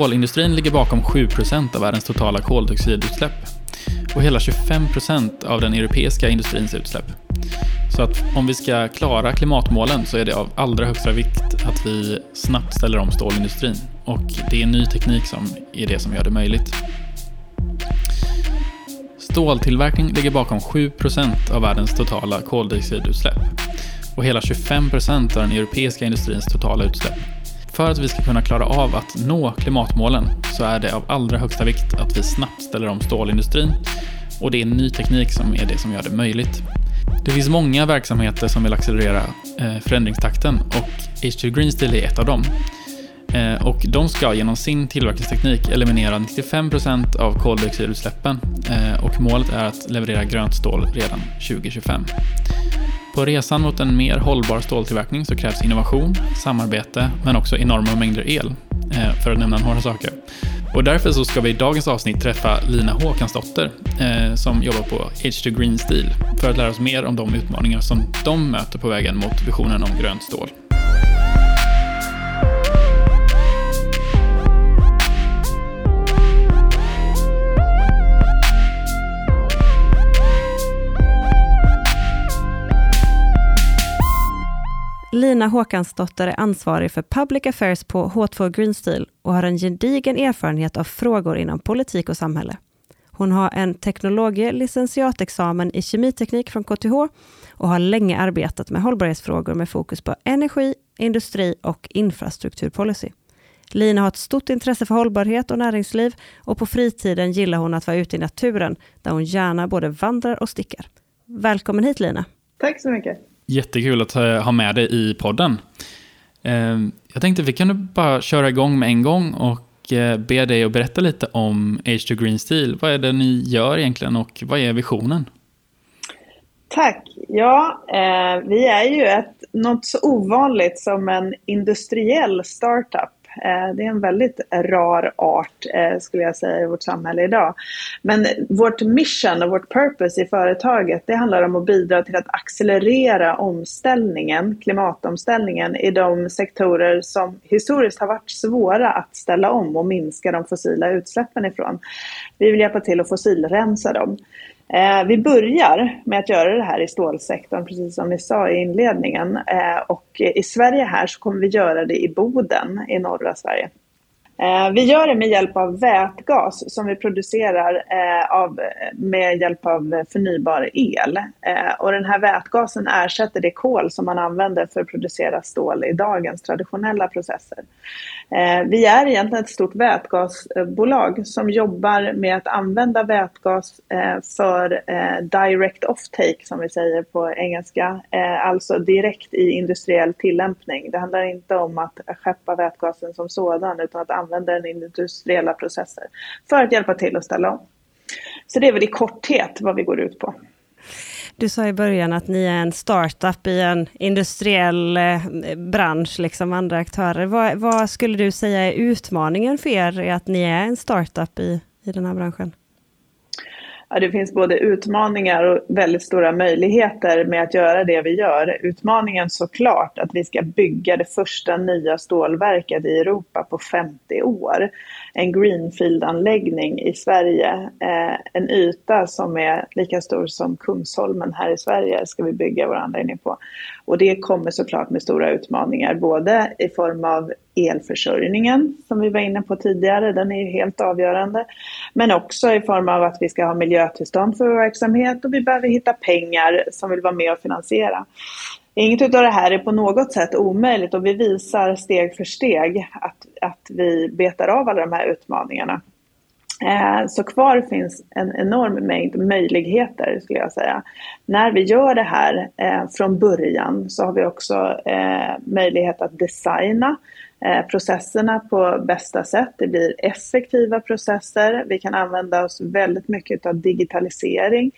Stålindustrin ligger bakom 7% av världens totala koldioxidutsläpp och hela 25% av den europeiska industrins utsläpp. Så att om vi ska klara klimatmålen så är det av allra högsta vikt att vi snabbt ställer om stålindustrin. Och det är ny teknik som är det som gör det möjligt. Ståltillverkning ligger bakom 7% av världens totala koldioxidutsläpp och hela 25% av den europeiska industrins totala utsläpp. För att vi ska kunna klara av att nå klimatmålen så är det av allra högsta vikt att vi snabbt ställer om stålindustrin och det är ny teknik som är det som gör det möjligt. Det finns många verksamheter som vill accelerera eh, förändringstakten och H2 Green Steel är ett av dem. Eh, och de ska genom sin tillverkningsteknik eliminera 95% av koldioxidutsläppen eh, och målet är att leverera grönt stål redan 2025. På resan mot en mer hållbar ståltillverkning så krävs innovation, samarbete men också enorma mängder el, eh, för att nämna några saker. Och därför så ska vi i dagens avsnitt träffa Lina Håkansdotter eh, som jobbar på H2 Green Steel för att lära oss mer om de utmaningar som de möter på vägen mot visionen om grönt stål. Lina Håkansdotter är ansvarig för Public Affairs på H2 Green Steel och har en gedigen erfarenhet av frågor inom politik och samhälle. Hon har en teknologie licentiatexamen i kemiteknik från KTH och har länge arbetat med hållbarhetsfrågor med fokus på energi, industri och infrastrukturpolicy. Lina har ett stort intresse för hållbarhet och näringsliv och på fritiden gillar hon att vara ute i naturen där hon gärna både vandrar och stickar. Välkommen hit Lina! Tack så mycket! Jättekul att eh, ha med dig i podden. Eh, jag tänkte vi kunde bara köra igång med en gång och eh, be dig att berätta lite om H2 Green Steel. Vad är det ni gör egentligen och vad är visionen? Tack! Ja, eh, vi är ju ett, något så ovanligt som en industriell startup Eh, det är en väldigt rar art eh, skulle jag säga i vårt samhälle idag. Men vårt mission och vårt purpose i företaget det handlar om att bidra till att accelerera omställningen, klimatomställningen i de sektorer som historiskt har varit svåra att ställa om och minska de fossila utsläppen ifrån. Vi vill hjälpa till att fossilrensa dem. Eh, vi börjar med att göra det här i stålsektorn, precis som ni sa i inledningen. Eh, och i Sverige här så kommer vi göra det i Boden i norra Sverige. Eh, vi gör det med hjälp av vätgas som vi producerar eh, av, med hjälp av förnybar el. Eh, och den här vätgasen ersätter det kol som man använder för att producera stål i dagens traditionella processer. Vi är egentligen ett stort vätgasbolag som jobbar med att använda vätgas för direct offtake som vi säger på engelska, alltså direkt i industriell tillämpning. Det handlar inte om att skeppa vätgasen som sådan utan att använder den i industriella processer för att hjälpa till att ställa om. Så det är väl i korthet vad vi går ut på. Du sa i början att ni är en startup i en industriell eh, bransch, liksom andra aktörer. Vad, vad, skulle du säga är utmaningen för er i att ni är en startup i, i den här branschen? Ja, det finns både utmaningar och väldigt stora möjligheter med att göra det vi gör. Utmaningen såklart att vi ska bygga det första nya stålverket i Europa på 50 år. En greenfield-anläggning i Sverige. Eh, en yta som är lika stor som Kungsholmen här i Sverige ska vi bygga vår anläggning på. Och det kommer såklart med stora utmaningar, både i form av elförsörjningen som vi var inne på tidigare, den är ju helt avgörande. Men också i form av att vi ska ha miljötillstånd för vår verksamhet och vi behöver hitta pengar som vill vara med och finansiera. Inget av det här är på något sätt omöjligt och vi visar steg för steg att, att vi betar av alla de här utmaningarna. Eh, så kvar finns en enorm mängd möjligheter skulle jag säga. När vi gör det här eh, från början så har vi också eh, möjlighet att designa processerna på bästa sätt. Det blir effektiva processer. Vi kan använda oss väldigt mycket av digitalisering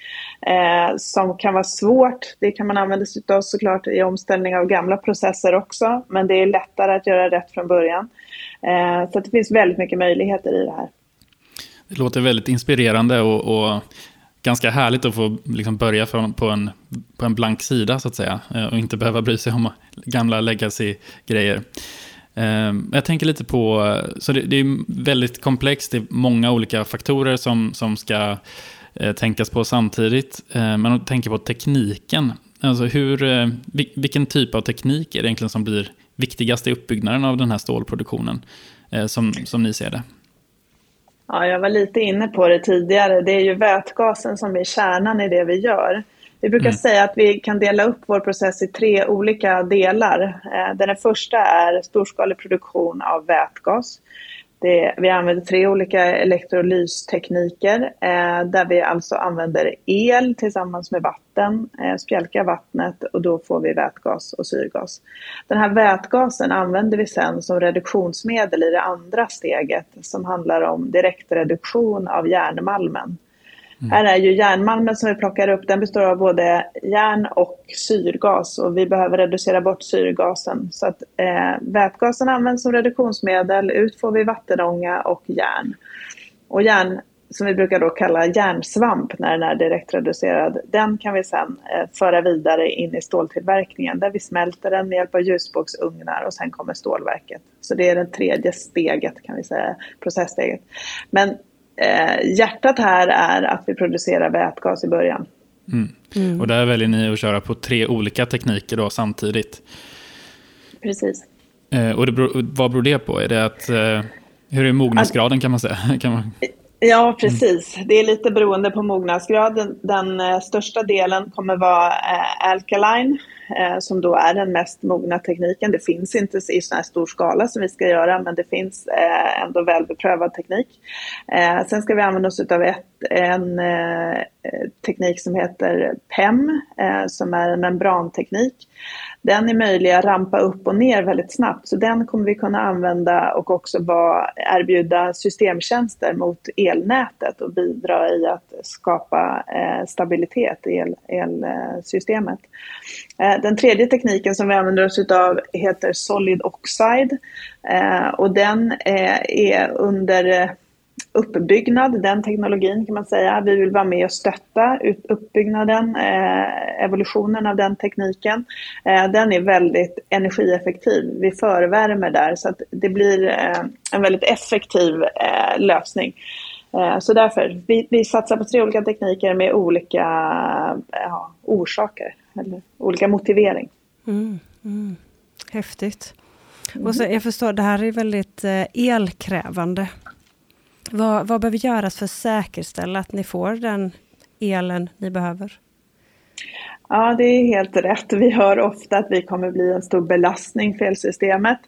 som kan vara svårt. Det kan man använda sig av såklart i omställning av gamla processer också, men det är lättare att göra rätt från början. så det finns väldigt mycket möjligheter i det här. Det låter väldigt inspirerande och, och ganska härligt att få liksom börja från, på, en, på en blank sida så att säga. Eh, och inte behöva bry sig om gamla legacy-grejer. Ehm, jag tänker lite på, så det, det är väldigt komplext, det är många olika faktorer som, som ska eh, tänkas på samtidigt. Ehm, men om du tänker på tekniken, alltså hur, eh, vilken typ av teknik är det egentligen som blir viktigast i uppbyggnaden av den här stålproduktionen, som, som ni ser det? Ja, jag var lite inne på det tidigare. Det är ju vätgasen som är kärnan i det vi gör. Vi brukar mm. säga att vi kan dela upp vår process i tre olika delar. Eh, den första är storskalig produktion av vätgas. Det, vi använder tre olika elektrolystekniker eh, där vi alltså använder el tillsammans med vatten, eh, spjälkar vattnet och då får vi vätgas och syrgas. Den här vätgasen använder vi sen som reduktionsmedel i det andra steget som handlar om direktreduktion av järnmalmen. Mm. Här är ju järnmalmen som vi plockar upp, den består av både järn och syrgas och vi behöver reducera bort syrgasen. Så att eh, vätgasen används som reduktionsmedel, ut får vi vattenånga och järn. Och järn som vi brukar då kalla järnsvamp när den är direktreducerad, den kan vi sedan eh, föra vidare in i ståltillverkningen där vi smälter den med hjälp av ljusbågsugnar och sen kommer stålverket. Så det är det tredje steget kan vi säga, processsteget. Men eh, hjärtat här är att vi producerar vätgas i början. Mm. Mm. Och där väljer ni att köra på tre olika tekniker då samtidigt. Precis. Eh, och det beror, vad beror det på? Är det att, eh, hur är mognadsgraden kan man säga? kan man... Ja, precis. Det är lite beroende på mognadsgraden. Den eh, största delen kommer vara eh, alkaline eh, som då är den mest mogna tekniken. Det finns inte i sån här stor skala som vi ska göra men det finns eh, ändå välbeprövad teknik. Eh, sen ska vi använda oss av ett, en eh, teknik som heter PEM som är en membranteknik den är möjlig att rampa upp och ner väldigt snabbt. Så den kommer vi kunna använda och också vara, erbjuda systemtjänster mot elnätet och bidra i att skapa eh, stabilitet i el, elsystemet. Eh, den tredje tekniken som vi använder oss av heter Solid Oxide eh, och den eh, är under uppbyggnad, den teknologin kan man säga. Vi vill vara med och stötta uppbyggnaden, eh, evolutionen av den tekniken. Eh, den är väldigt energieffektiv. Vi förvärmer där så att det blir eh, en väldigt effektiv lösning. Så därför, vi, vi satsar på tre olika tekniker med olika ja, orsaker, eller olika motivering. Mm, mm. Häftigt. Och så, jag förstår, det här är väldigt elkrävande. Vad, vad behöver göras för att säkerställa att ni får den elen ni behöver? Ja, det är helt rätt. Vi hör ofta att vi kommer bli en stor belastning för elsystemet.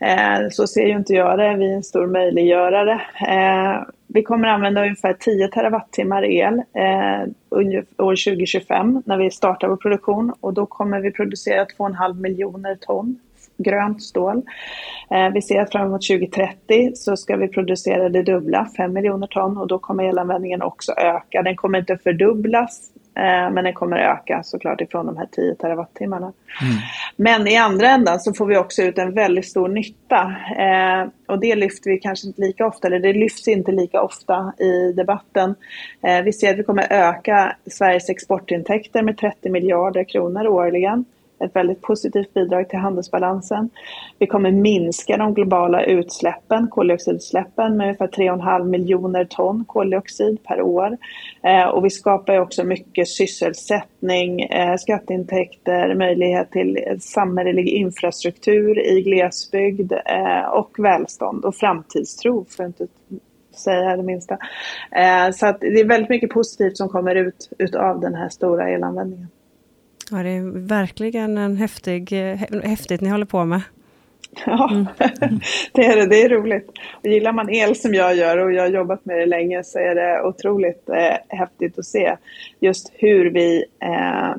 Eh, så ser ju inte jag det. Vi är en stor möjliggörare. Eh, vi kommer använda ungefär 10 terawattimmar el eh, år 2025 när vi startar vår produktion och då kommer vi producera 2,5 miljoner ton grönt stål. Eh, vi ser att framåt 2030 så ska vi producera det dubbla, 5 miljoner ton och då kommer elanvändningen också öka. Den kommer inte fördubblas eh, men den kommer öka såklart ifrån de här 10 terawattimmarna. Mm. Men i andra änden så får vi också ut en väldigt stor nytta. Eh, och det lyfter vi kanske inte lika ofta, eller det lyfts inte lika ofta i debatten. vi ser att vi kommer öka Sveriges exportintäkter med 30 miljarder kronor årligen ett väldigt positivt bidrag till handelsbalansen. Vi kommer minska de globala utsläppen, koldioxidutsläppen med ungefär 3,5 miljoner ton koldioxid per år. Eh, och vi skapar också mycket sysselsättning, eh, skatteintäkter, möjlighet till samhällelig infrastruktur i glesbygd eh, och välstånd och framtidstro för att inte säga det minsta. Eh, så att det är väldigt mycket positivt som kommer ut utav den här stora elanvändningen. Ja, det är verkligen en häftig, häftigt ni håller på med. Ja, mm. det är det. Det är roligt. Och gillar man el som jag gör och jag har jobbat med det länge så är det otroligt eh, häftigt att se just hur vi eh,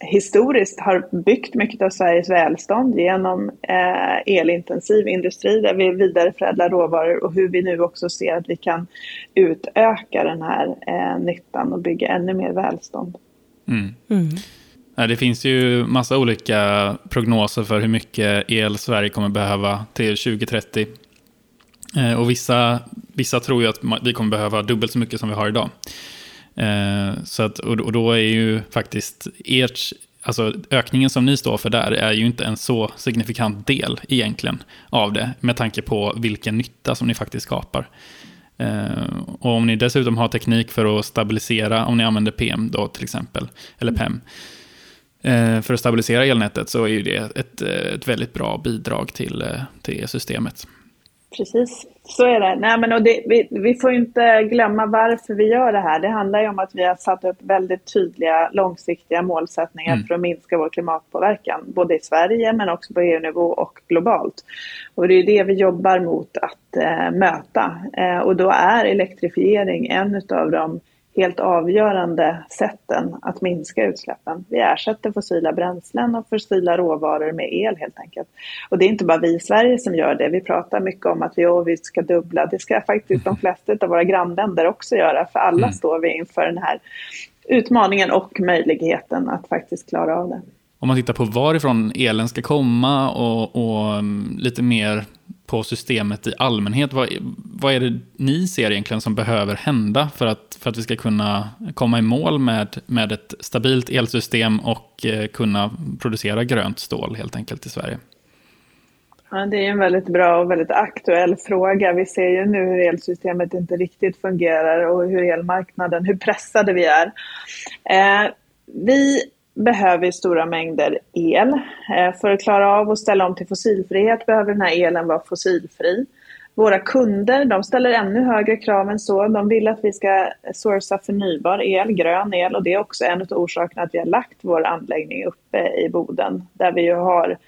historiskt har byggt mycket av Sveriges välstånd genom eh, elintensiv industri där vi vidareförädlar råvaror och hur vi nu också ser att vi kan utöka den här eh, nyttan och bygga ännu mer välstånd. Mm. Mm. Det finns ju massa olika prognoser för hur mycket el Sverige kommer behöva till 2030. Eh, och vissa, vissa tror ju att vi kommer behöva dubbelt så mycket som vi har idag. Eh, så att, och då är ju faktiskt ert alltså ökningen som ni står för där är ju inte en så signifikant del egentligen av det, med tanke på vilken nytta som ni faktiskt skapar. Eh, och om ni dessutom har teknik för att stabilisera, om ni använder PM då till exempel, eller PEM, för att stabilisera elnätet så är ju det ett, ett väldigt bra bidrag till, till systemet. Precis, så är det. Nej, men och det, vi, vi får inte glömma varför vi gör det här. Det handlar ju om att vi har satt upp väldigt tydliga långsiktiga målsättningar mm. för att minska vår klimatpåverkan. Både i Sverige men också på EU-nivå och globalt. Och det är det vi jobbar mot att eh, möta. Eh, och då är elektrifiering en av de helt avgörande sätten att minska utsläppen. Vi ersätter fossila bränslen och fossila råvaror med el helt enkelt. Och det är inte bara vi i Sverige som gör det. Vi pratar mycket om att vi, oh, vi ska dubbla. Det ska faktiskt de flesta av våra grannländer också göra. För alla mm. står vi inför den här utmaningen och möjligheten att faktiskt klara av det. Om man tittar på varifrån elen ska komma och, och mm, lite mer på systemet i allmänhet. Vad, vad är det ni ser egentligen som behöver hända för att, för att vi ska kunna komma i mål med, med ett stabilt elsystem och eh, kunna producera grönt stål helt enkelt i Sverige? Ja, det är en väldigt bra och väldigt aktuell fråga. Vi ser ju nu hur elsystemet inte riktigt fungerar och hur elmarknaden, hur pressade vi är. Eh, vi behöver vi stora mängder el. Eh, för att klara av att ställa om till fossilfrihet behöver den här elen vara fossilfri. Våra kunder de ställer ännu högre krav än så. De vill att vi ska sourca förnybar el, grön el och det är också en av orsakerna att vi har lagt vår anläggning uppe i Boden där vi ju har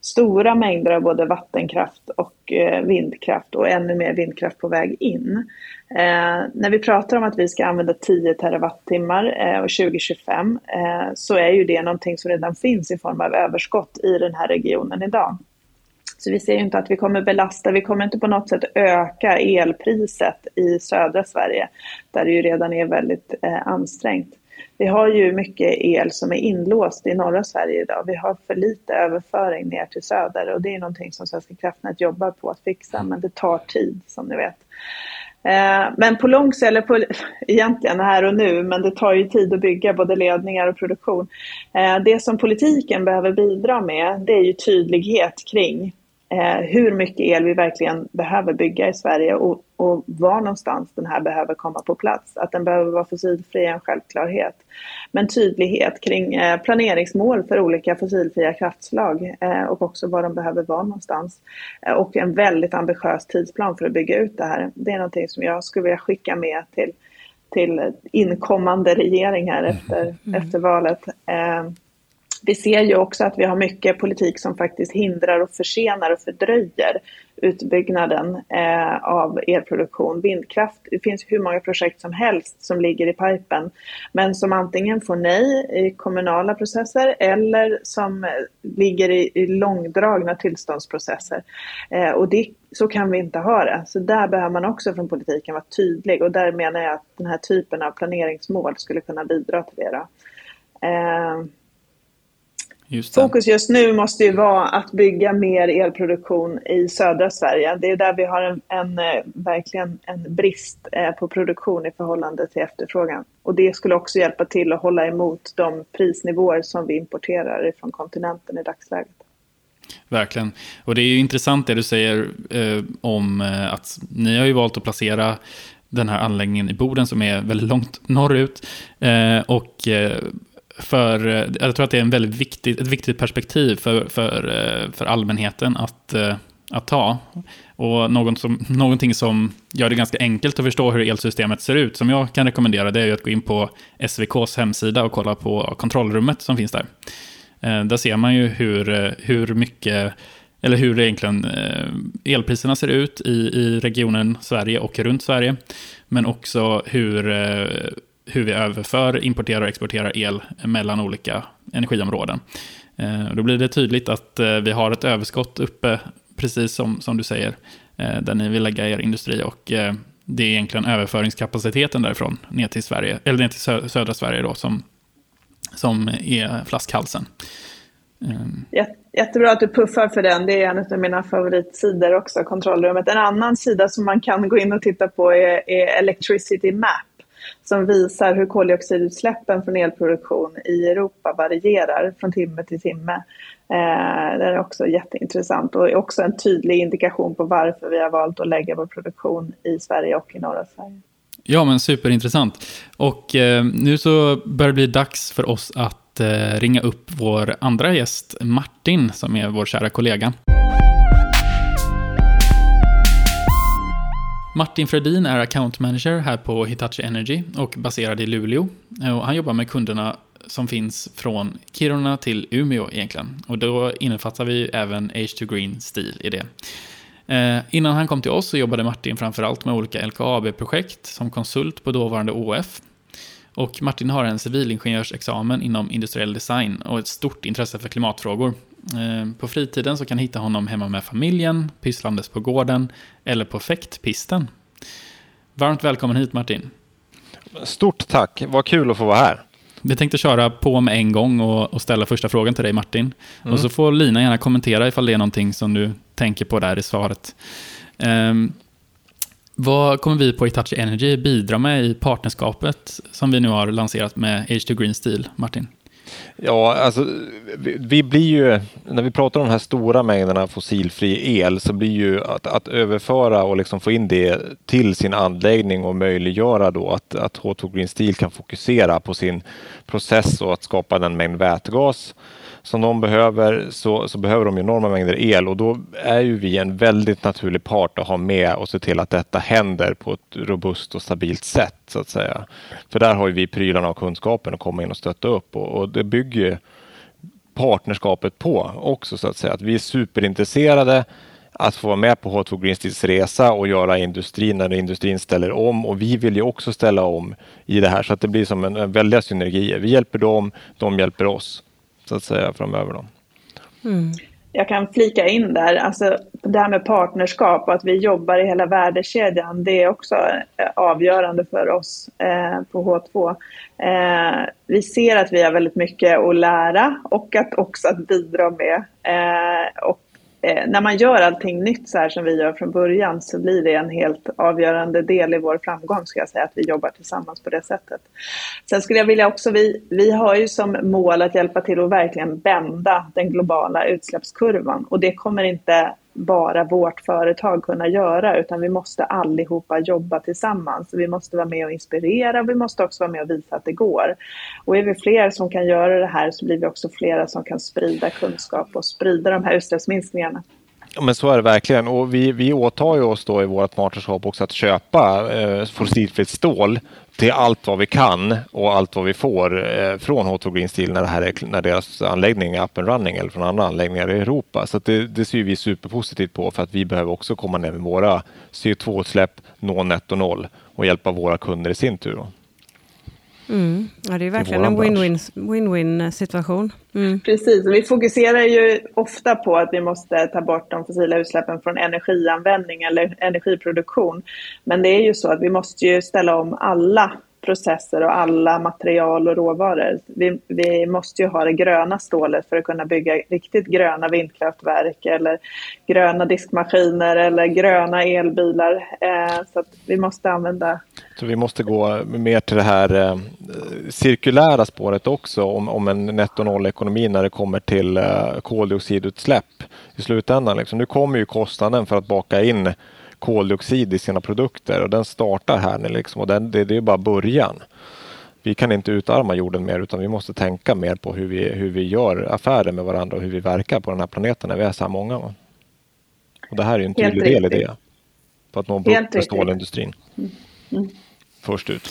stora mängder av både vattenkraft och eh, vindkraft och ännu mer vindkraft på väg in. Eh, när vi pratar om att vi ska använda 10 terawattimmar eh, och 2025 eh, så är ju det någonting som redan finns i form av överskott i den här regionen idag. Så vi ser ju inte att vi kommer belasta, vi kommer inte på något sätt öka elpriset i södra Sverige där det ju redan är väldigt eh, ansträngt. Vi har ju mycket el som är inlåst i norra Sverige idag. Vi har för lite överföring ner till söder och det är någonting som Svenska kraftnät jobbar på att fixa men det tar tid som ni vet. Eh, men på lång sikt, eller på, egentligen här och nu, men det tar ju tid att bygga både ledningar och produktion. Eh, det som politiken behöver bidra med, det är ju tydlighet kring hur mycket el vi verkligen behöver bygga i Sverige och, och var någonstans den här behöver komma på plats. Att den behöver vara fossilfri är en självklarhet. Men tydlighet kring eh, planeringsmål för olika fossilfria kraftslag eh, och också var de behöver vara någonstans. Eh, och en väldigt ambitiös tidsplan för att bygga ut det här. Det är någonting som jag skulle vilja skicka med till till inkommande regeringar efter, mm. efter valet. Vi ser ju också att vi har mycket politik som faktiskt hindrar och försenar och fördröjer utbyggnaden eh, av elproduktion. Vindkraft, det finns hur många projekt som helst som ligger i pipen, men som antingen får nej i kommunala processer eller som eh, ligger i, i långdragna tillståndsprocesser. Eh, och det, så kan vi inte ha det. Så där behöver man också från politiken vara tydlig och där menar jag att den här typen av planeringsmål skulle kunna bidra till det. Eh, Just Fokus just nu måste ju vara att bygga mer elproduktion i södra Sverige. Det är där vi har en, en eh, verkligen en brist eh, på produktion i förhållande till efterfrågan. Och det skulle också hjälpa till att hålla emot de prisnivåer som vi importerar från kontinenten i dagsläget. Verkligen. Och det är ju intressant det du säger eh, om eh, att ni har ju valt att placera den här anläggningen i Boden som är väldigt långt norrut. Eh, och för, eh, jag tror att det är en väldigt viktig, ett viktigt perspektiv för, för, eh, för allmänheten att, eh, att ta. Och något som, någonting som gör det ganska enkelt att förstå hur elsystemet ser ut, som jag kan rekommendera, det är att gå in på SVKs hemsida och kolla på kontrollrummet som finns där. Där ser man ju hur, hur mycket, eller hur egentligen elpriserna ser ut i, i regionen Sverige och runt Sverige. Men också hur hur vi överför, importerar och exporterar el mellan olika energiområden. Eh, då blir det tydligt att eh, vi har ett överskott uppe, precis som, som du säger, eh, där ni vill lägga er industri. Och det är egentligen överföringskapaciteten därifrån ner till, Sverige, eller ner till södra Sverige då, som, som är flaskhalsen. Ehm. Jättebra att du puffar för den. Det är en av mina favoritsidor också, kontrollrummet. En annan sida som man kan gå in och titta på är, är Electricity Map som visar hur koldioxidutsläppen från elproduktion i Europa varierar från timme till timme. Eh, det är också jätteintressant och också en tydlig indikation på varför vi har valt att lägga vår produktion i Sverige och i norra Sverige. Ja, men superintressant. Och eh, nu så börjar det bli dags för oss att eh, ringa upp vår andra gäst, Martin, som är vår kära kollega. Martin Fredin är account manager här på Hitachi Energy och baserad i Luleå. Eh, och han jobbar med kunderna som finns från Kiruna till Umeå egentligen. Och då innefattar vi även H2 Green Steel i det. Eh, innan han kom till oss så jobbade Martin framförallt med olika LKAB-projekt som konsult på dåvarande OF. Och Martin har en civilingenjörsexamen inom industriell design och ett stort intresse för klimatfrågor. Eh, på fritiden så kan hitta honom hemma med familjen, pysslandes på gården eller på fäktpisten. Varmt välkommen hit Martin. Stort tack, vad kul att få vara här. Vi tänkte köra på med en gång och, och ställa första frågan till dig Martin. Mm. Och så får Lina gärna kommentera ifall det är någonting som du tänker på där i svaret. Um, vad kommer vi på Itachi Energy bidra med i partnerskapet som vi nu har lanserat med H2 Green Steel, Martin? Ja, alltså vi, vi, blir ju, när vi pratar om de här stora mängderna fossilfri el så blir ju att, att överföra och liksom få in det till sin anläggning och möjliggöra då att, att H2 Green Steel kan fokusera på sin process och att skapa den mängd vätgas som de behöver så, så behöver de enorma mängder el och då är ju vi en väldigt naturlig part att ha med och se till att detta händer på ett robust och stabilt sätt så att säga. För där har ju vi prylarna och kunskapen att komma in och stötta upp och, och det bygger partnerskapet på också så att säga. Att vi är superintresserade att få vara med på H2 Green Steels resa och göra industrin när industrin ställer om och vi vill ju också ställa om i det här så att det blir som en, en väldiga synergier. Vi hjälper dem, de hjälper oss så att säga framöver. Då. Mm. Jag kan flika in där, alltså det här med partnerskap och att vi jobbar i hela värdekedjan, det är också eh, avgörande för oss eh, på H2. Eh, vi ser att vi har väldigt mycket att lära och att också att bidra med. Eh, och eh, när man gör allting nytt så här som vi gör från början så blir det en helt avgörande del i vår framgång, ska jag säga, att vi jobbar tillsammans på det sättet. Sen skulle jag vilja också, vi, vi har ju som mål att hjälpa till att verkligen bända den globala utsläppskurvan och det kommer inte bara vårt företag kunna göra utan vi måste allihopa jobba tillsammans. Vi måste vara med och inspirera, vi måste också vara med och visa att det går. Och är vi fler som kan göra det här så blir vi också flera som kan sprida kunskap och sprida de här utsläppsminskningarna. Ja, men så är det verkligen och vi, vi åtar ju oss då i vårt partnerskap också att köpa eh, fossilfritt stål till allt vad vi kan och allt vad vi får eh, från H2 Green Steel när, det här är, när deras anläggning är up and running eller från andra anläggningar i Europa. Så det, det ser vi superpositivt på för att vi behöver också komma ner med våra CO2-utsläpp, nå netto noll och hjälpa våra kunder i sin tur. Mm. Ja, det är verkligen en win-win situation. Mm. Precis, vi fokuserar ju ofta på att vi måste ta bort de fossila utsläppen från energianvändning eller energiproduktion. Men det är ju så att vi måste ju ställa om alla processer och alla material och råvaror. Vi, vi måste ju ha det gröna stålet för att kunna bygga riktigt gröna vindkraftverk eller gröna diskmaskiner eller gröna elbilar. Eh, så vi måste använda... Så vi måste gå mer till det här eh, cirkulära spåret också om, om en netto noll-ekonomi när det kommer till eh, koldioxidutsläpp i slutändan. Liksom. Nu kommer ju kostnaden för att baka in koldioxid i sina produkter och den startar här nu liksom och den, det, det är bara början. Vi kan inte utarma jorden mer utan vi måste tänka mer på hur vi, hur vi gör affärer med varandra och hur vi verkar på den här planeten när vi är så här många. Och det här är en tydlig del i det. För att nå bukt med stålindustrin. Mm. Mm. Först ut.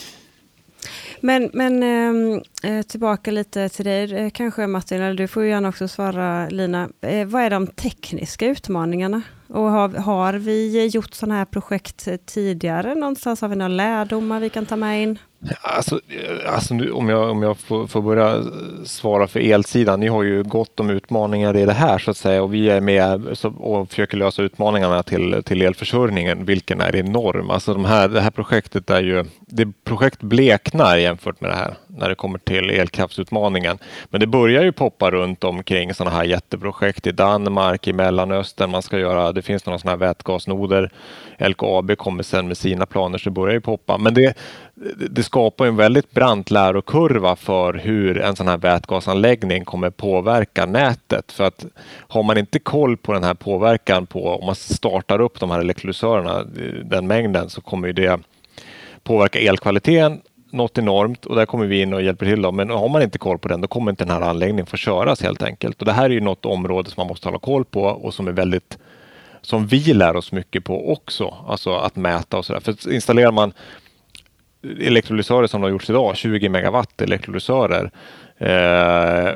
Men, men ehm, eh, tillbaka lite till dig eh, kanske Martin, eller du får gärna också svara Lina. Eh, vad är de tekniska utmaningarna? Och har, har vi gjort sådana här projekt tidigare någonstans? Har vi några lärdomar vi kan ta med in? Alltså, eh, alltså nu, om jag, om jag får, får, börja eh, svara för elsidan. Ni har ju gott om utmaningar i det här så att säga och vi är med och försöker lösa utmaningarna till, till elförsörjningen, vilken är enorm. Alltså de här, det här projektet är ju, det projekt bleknar jämfört med det här när det kommer till elkraftsutmaningen. Men det börjar ju poppa runt omkring sådana här jätteprojekt i Danmark, i Mellanöstern. Man ska göra, det finns några sådana här vätgasnoder. LKAB kommer sen med sina planer så det börjar ju poppa. Men det, det skapar en väldigt brant lärokurva för hur en sån här vätgasanläggning kommer påverka nätet. För att har man inte koll på den här påverkan på om man startar upp de här elektrolysörerna, den mängden, så kommer det påverka elkvaliteten något enormt och där kommer vi in och hjälper till. Då. Men har man inte koll på den, då kommer inte den här anläggningen få köras helt enkelt. Och det här är ju något område som man måste hålla koll på och som är väldigt som vi lär oss mycket på också, alltså att mäta och sådär. För installerar man elektrolysörer som de har gjorts idag, 20 megawatt elektrolysörer, eh,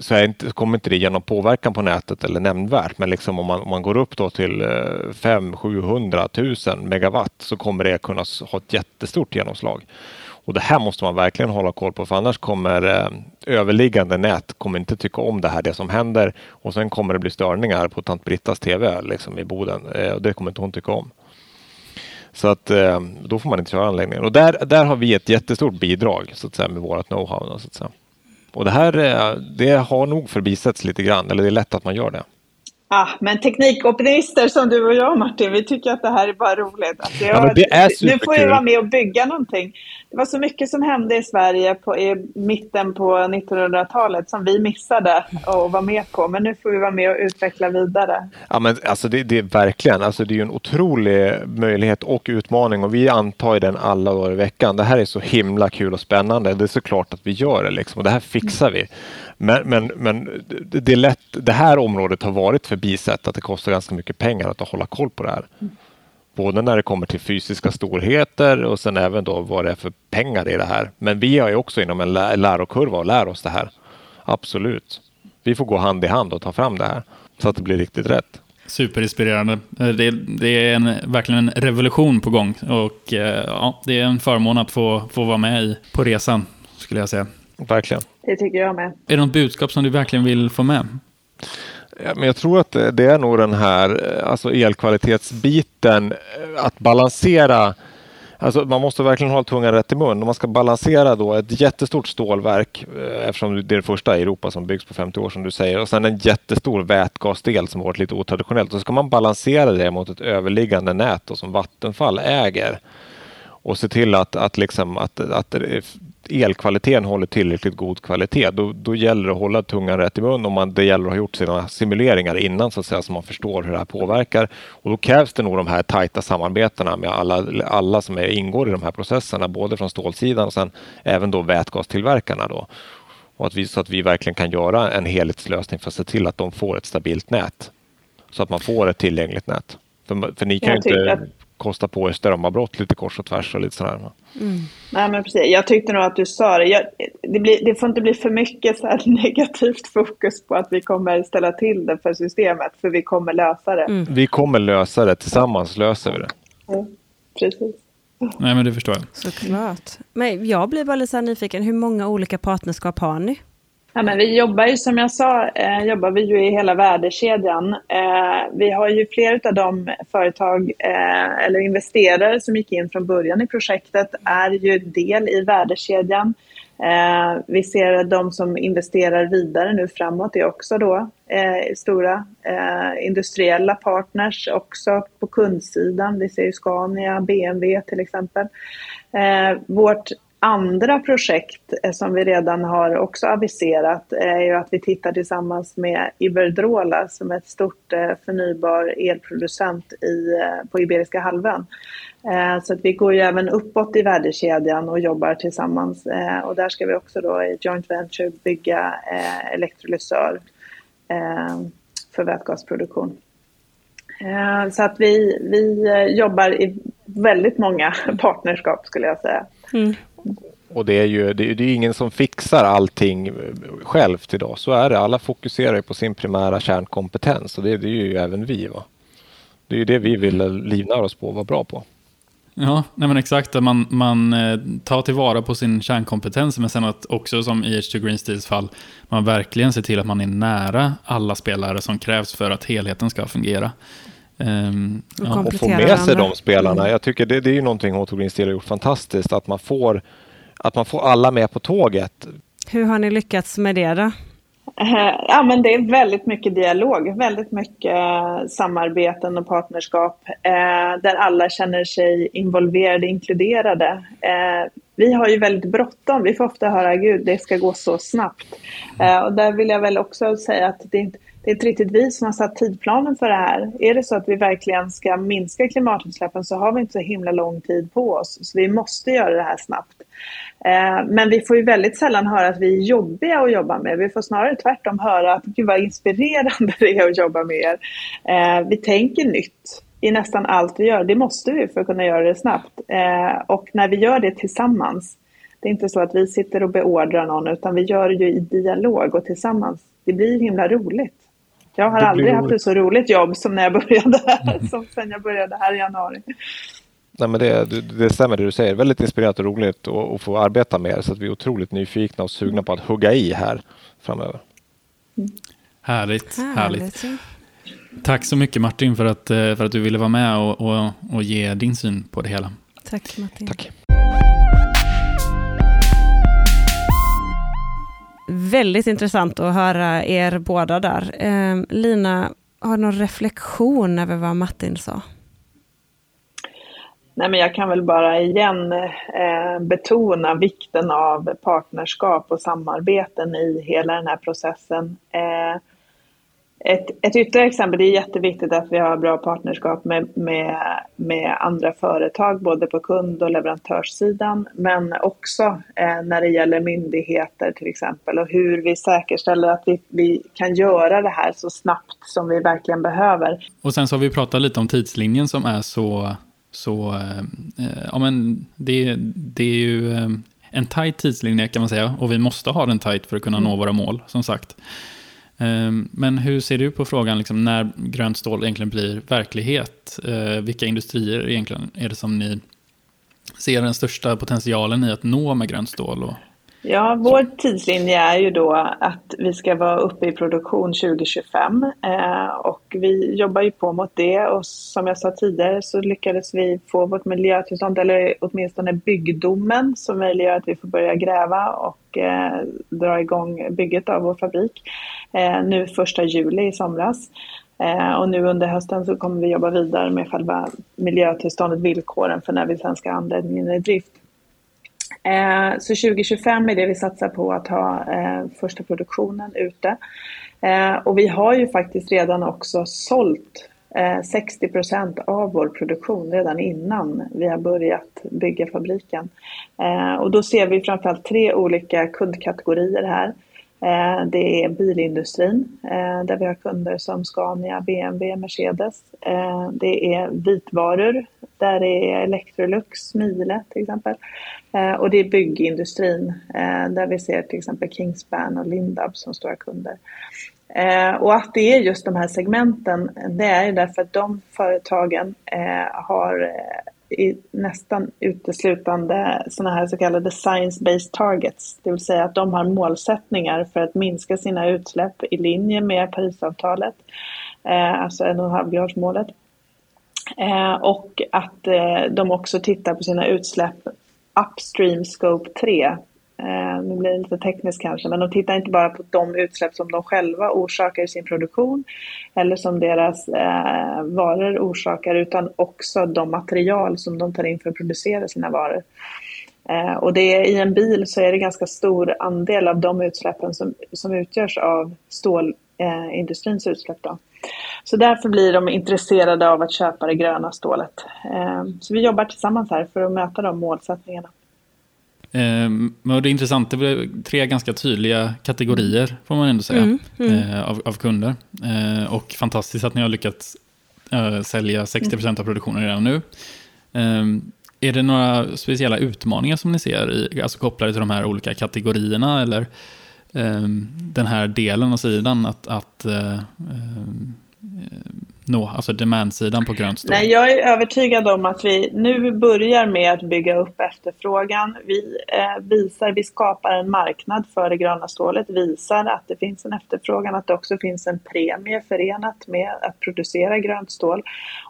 så inte, kommer inte det ge någon påverkan på nätet eller nämnvärt. Men liksom om, man, om man går upp då till eh, 5 700 000 megawatt så kommer det kunna ha ett jättestort genomslag. Och det här måste man verkligen hålla koll på för annars kommer eh, överliggande nät kommer inte tycka om det här, det som händer. Och sen kommer det bli störningar på tant Brittas TV liksom i Boden. Eh, och det kommer inte hon tycka om. Så att eh, då får man inte köra anläggningen. Och där, där har vi ett jättestort bidrag så att säga, med vårt know-how. Och det här eh, det har nog förbisetts lite grann, eller det är lätt att man gör det. Ah, men teknikoptimister som du och jag Martin, vi tycker att det här är bara roligt. Alltså jag, ja, det är nu får vi vara med och bygga någonting. Det var så mycket som hände i Sverige på, i mitten på 1900-talet som vi missade och var med på. Men nu får vi vara med och utveckla vidare. Ja, men alltså det, det är verkligen, alltså det är en otrolig möjlighet och utmaning och vi antar den alla dagar i veckan. Det här är så himla kul och spännande. Det är såklart att vi gör det liksom och det här fixar vi. Men, men, men det, är lätt, det här området har varit förbisett att det kostar ganska mycket pengar att hålla koll på det här. Både när det kommer till fysiska storheter och sen även då vad det är för pengar i det här. Men vi är ju också inom en lä lärokurva och lär oss det här. Absolut. Vi får gå hand i hand och ta fram det här så att det blir riktigt rätt. Superinspirerande. Eh, det, det är en, verkligen en revolution på gång och eh, ja, det är en förmån att få, få vara med i, på resan, skulle jag säga. Verkligen. Det tycker jag med. Är det något budskap som du verkligen vill få med? Ja, men jag tror att det är nog den här alltså elkvalitetsbiten, att balansera Alltså man måste verkligen hålla tungan rätt i mun. Om man ska balansera då ett jättestort stålverk, eh, eftersom det är det första i Europa som byggs på 50 år som du säger, och sen en jättestor vätgasdel som varit lite otraditionellt. Så ska man balansera det mot ett överliggande nät då, som Vattenfall äger och se till att, att, liksom, att, att elkvaliteten håller tillräckligt god kvalitet, då, då gäller det att hålla tungan rätt i mun och man, det gäller att ha gjort sina simuleringar innan så att säga så man förstår hur det här påverkar. Och då krävs det nog de här tajta samarbetena med alla, alla som är, ingår i de här processerna, både från stålsidan och sen även då vätgastillverkarna. Då. Och att vi, så att vi verkligen kan göra en helhetslösning för att se till att de får ett stabilt nät. Så att man får ett tillgängligt nät. För, för ni kan ju inte kosta på er strömavbrott lite kors och tvärs och lite sådär. Mm. Nej, men precis. Jag tyckte nog att du sa det. Jag, det, blir, det, får inte bli för mycket så negativt fokus på att vi kommer ställa till det för systemet, för vi kommer lösa det. Mm. Vi kommer lösa det, tillsammans löser vi det. Ja, precis. Nej, men det förstår jag. Såklart. Men jag blir bara lite så nyfiken, hur många olika partnerskap har ni? Ja, men vi jobbar ju som jag sa, eh, jobbar vi ju i hela värdekedjan. Eh, vi har ju flera av de företag eh, eller investerare som gick in från början i projektet är ju del i värdekedjan. Eh, vi ser att de som investerar vidare nu framåt är också då eh, stora eh, industriella partners också på kundsidan. Vi ser ju Scania, BMW till exempel. Eh, vårt andra projekt eh, som vi redan har också aviserat är ju att vi tittar tillsammans med Iberdrola som är ett stort eh, förnybar elproducent i, eh, på Iberiska halvön. Så att vi går ju även uppåt i värdekedjan och jobbar tillsammans. Och där ska vi också då i joint venture bygga elektrolysör för vätgasproduktion. Så att vi, vi jobbar i väldigt många partnerskap skulle jag säga. Mm. Och det är ju det, det är ingen som fixar allting självt idag. Så är det. Alla fokuserar på sin primära kärnkompetens och det, det är ju även vi. Va? Det är ju det vi vill livnära oss på och vara bra på. Ja, nej men exakt. Man, man eh, tar tillvara på sin kärnkompetens, men sen att också som i H2 Green Steels fall, man verkligen ser till att man är nära alla spelare som krävs för att helheten ska fungera. Um, ja. Och få med sig de spelarna. Jag tycker det, det är ju någonting H2 Green Steel har gjort fantastiskt, att man får att man får alla med på tåget. Hur har ni lyckats med det då? Eh, ja, men det är väldigt mycket dialog, väldigt mycket samarbeten och partnerskap eh, där alla känner sig involverade, inkluderade. Eh, vi har ju väldigt bråttom. Vi får ofta höra Gud, det ska gå så snabbt. Eh, och där vill jag väl också säga att det, det är inte riktigt vi som har satt tidplanen för det här. Är det så att vi verkligen ska minska klimatutsläppen så har vi inte så himla lång tid på oss. Så vi måste göra det här snabbt. Eh, men vi får ju väldigt sällan höra att vi är jobbiga att jobba med. Vi får snarare tvärtom höra att gud vad inspirerande det är att jobba med er. Eh, vi tänker nytt i nästan allt vi gör. Det måste vi för att kunna göra det snabbt. Eh, och när vi gör det tillsammans, det är inte så att vi sitter och beordrar någon utan vi gör det ju i dialog och tillsammans. Det blir himla roligt. Jag har aldrig haft ett så roligt jobb som när jag började här, mm. som sen jag började här i januari. Nej, men det, det stämmer det du säger. Väldigt inspirerat och roligt att, få arbeta med er. Så att vi är otroligt nyfikna och sugna på att hugga i här framöver. Mm. Härligt, härligt. härligt. Tack så mycket Martin för att, eh, för att du ville vara med och, och, och ge din syn på det hela. Tack Martin. Tack. Väldigt intressant att höra er båda där. Eh, Lina, har du någon reflektion över vad Martin sa? Nej, men jag kan väl bara igen eh, betona vikten av partnerskap och samarbeten i hela den här processen. Eh, ett, ett ytterligare exempel, det är jätteviktigt att vi har bra partnerskap med, med, med andra företag, både på kund och leverantörssidan, men också eh, när det gäller myndigheter till exempel och hur vi säkerställer att vi, vi kan göra det här så snabbt som vi verkligen behöver. Och sen så har vi pratat lite om tidslinjen som är så, så eh, eh ja men det, det är ju eh, en tajt tidslinje kan man säga och vi måste ha den tajt för att kunna mm. nå våra mål som sagt. Ehm, men hur ser du på frågan liksom, när grönt stål egentligen blir verklighet? Ehm, vilka industrier egentligen är det som ni ser den största potentialen i att nå med grönt stål? Och Ja, vår tidslinje är ju då att vi ska vara uppe i produktion 2025 eh, och vi jobbar ju på mot det och som jag sa tidigare så lyckades vi få vårt miljötillstånd eller åtminstone byggdomen som möjliggör att vi får börja gräva och eh, dra igång bygget av vår fabrik eh, nu första juli i somras. Och nu under hösten så kommer vi jobba vidare med själva miljötillståndet, villkoren för när vi sen ska anläggningen i drift. Eh, så 2025 är det vi satsar på att ha eh, första produktionen ute. Eh, och vi har ju faktiskt redan också sålt eh, 60 procent av vår produktion redan innan vi har börjat bygga fabriken. Eh, och då ser vi framförallt tre olika kundkategorier här. Eh, det är bilindustrin eh, där vi har kunder som Scania, BMW, Mercedes. Eh, det är vitvaror där det är Electrolux, Miele till exempel. Och det är byggindustrin där vi ser till exempel Kingspan och Lindab som stora kunder. Och att det är just de här segmenten, det är därför att de företagen har i nästan uteslutande sådana här så kallade science-based targets, det vill säga att de har målsättningar för att minska sina utsläpp i linje med Parisavtalet, eh, alltså 1,5-gradsmålet. Eh, och att eh, de också tittar på sina utsläpp upstream scope 3, Eh, nu blir det lite tekniskt kanske, men de tittar inte bara på de utsläpp som de själva orsakar i sin produktion eller som deras eh, varor orsakar, utan också de material som de tar in för att producera sina varor. Eh, och det är, i en bil så är det ganska stor andel av de utsläppen som, som utgörs av stålindustrins eh, utsläpp. Då. Så därför blir de intresserade av att köpa det gröna stålet. Eh, så vi jobbar tillsammans här för att möta de målsättningarna. Men det är intressant, det blir tre ganska tydliga kategorier får man ändå säga mm, mm. Eh, av, av, kunder. Eh, och fantastiskt att ni har lyckats eh, sälja 60% av produktionen redan nu. Är det några speciella utmaningar som ni ser, i, alltså kopplade till de här olika kategorierna eller den här delen av sidan att, att nå, alltså demand-sidan på grönt stål? Nej, jag är övertygad om att vi nu börjar med att bygga upp efterfrågan. Vi eh, visar, vi skapar en marknad för det gröna stålet, visar att det finns en efterfrågan, att det också finns en premie förenat med att producera grönt stål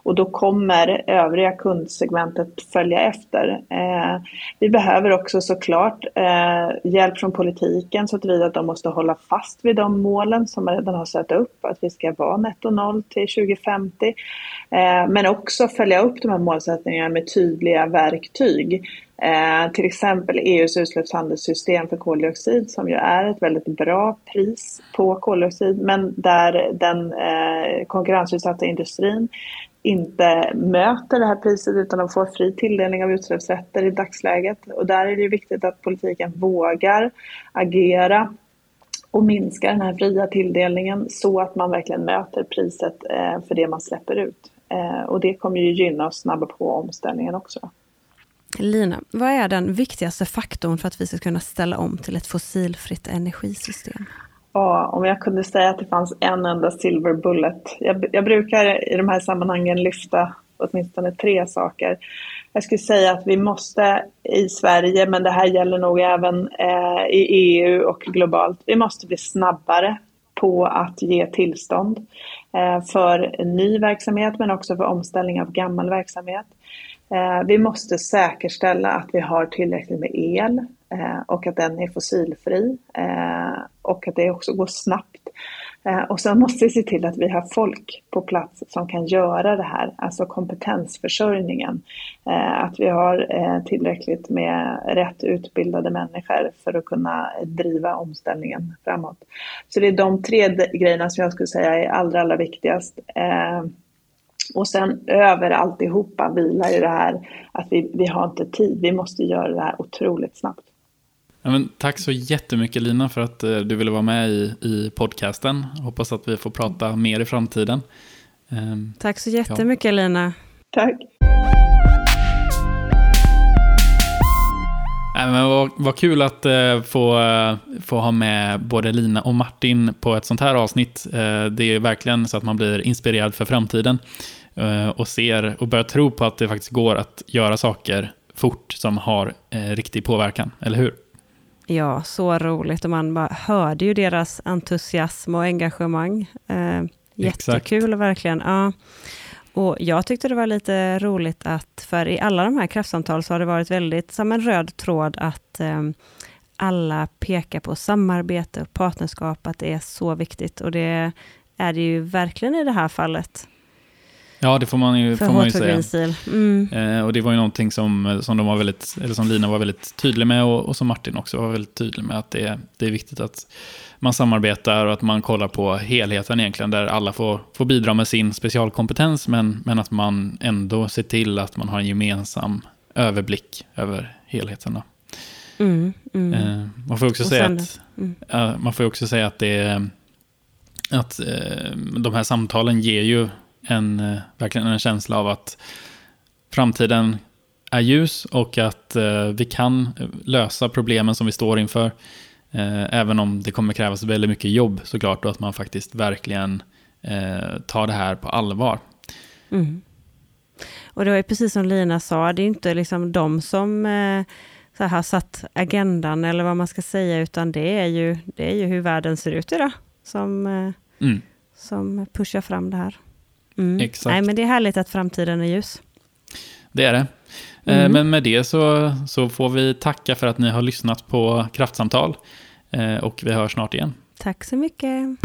och då kommer övriga kundsegmentet följa efter. Eh, vi behöver också såklart eh, hjälp från politiken så att vi att de måste hålla fast vid de målen som man redan har satt upp, att vi ska vara netto noll till 2050. 50. Eh, men också följa upp de här målsättningarna med tydliga verktyg. Eh, till exempel EUs utsläppshandelssystem för koldioxid som ju är ett väldigt bra pris på koldioxid men där den eh, konkurrensutsatta industrin inte möter det här priset utan de får fri tilldelning av utsläppsrätter i dagsläget. Och där är det ju viktigt att politiken vågar agera och minska den här fria tilldelningen så att man verkligen möter priset eh, för det man släpper ut. Eh, och det kommer ju gynna och snabba på omställningen också. Lina, vad är den viktigaste faktorn för att vi ska kunna ställa om till ett fossilfritt energisystem? Ja, om jag kunde säga att det fanns en enda silver bullet. Jag, jag brukar i de här sammanhangen lyfta åtminstone tre saker. Jag skulle säga att vi måste i Sverige, men det här gäller nog även eh, i EU och globalt, vi måste bli snabbare på att ge tillstånd eh, för ny verksamhet men också för omställning av gammal verksamhet. Eh, vi måste säkerställa att vi har tillräckligt med el eh, och att den är fossilfri eh, och att det också går snabbt. Eh, och sen måste vi se till att vi har folk på plats som kan göra det här, alltså kompetensförsörjningen. Eh, att vi har eh, tillräckligt med rätt utbildade människor för att kunna driva omställningen framåt. Så det är de tre grejerna som jag skulle säga är allra, allra viktigast. Och sen över alltihopa vilar ju det här att vi, vi har inte tid. Vi måste göra det här otroligt snabbt. Ja, men tack så jättemycket Lina för att eh, du ville vara med i, i podcasten. Hoppas att vi får prata mer i framtiden. Um, tack så jättemycket ja. Lina. Tack. Nej, men vad, vad kul att uh, få, uh, få ha med både Lina och Martin på ett sånt här avsnitt. Det är verkligen så att man blir inspirerad för framtiden och ser och börjar tro på att det faktiskt går att göra saker fort som har riktig påverkan, eller hur? Ja, så roligt och man bara hörde ju deras entusiasm och engagemang. jättekul Exakt. verkligen. Ja. Och jag tyckte det var lite roligt att, för i alla de här kraftsamtal så har det varit väldigt som en röd tråd att eh, alla pekar på samarbete och partnerskap, att det är så viktigt. Och det är det ju verkligen i det här fallet. Ja, det får man ju, får man ju säga. Mm. Eh, och det var ju någonting som, som, de var väldigt, eller som Lina var väldigt tydlig med och, och som Martin också var väldigt tydlig med, att det, det är viktigt att man samarbetar och att man kollar på helheten egentligen, där alla får, får bidra med sin specialkompetens, men, men att man ändå ser till att man har en gemensam överblick över helheten. Mm, mm. Eh, man får också säga sen, att, mm. man får också säga att det att uh, de här samtalen ger ju en, uh, verkligen en känsla av att framtiden är ljus och att vi kan lösa problemen som vi står inför. Eh, även om det kommer krävas väldigt mycket jobb såklart och att man faktiskt verkligen eh, tar det här på allvar. Mm. Och det var ju precis som Lina sa, det är inte liksom de som eh, så har satt agendan eller vad man ska säga, utan det är ju, det är ju hur världen ser ut idag som, eh, mm. som pushar fram det här. Mm. Exakt. Nej, men det är härligt att framtiden är ljus. Det är det. Eh, mm. Men med det så, så får vi tacka för att ni har lyssnat på Kraftsamtal. Eh, och vi hörs snart igen. Tack så mycket.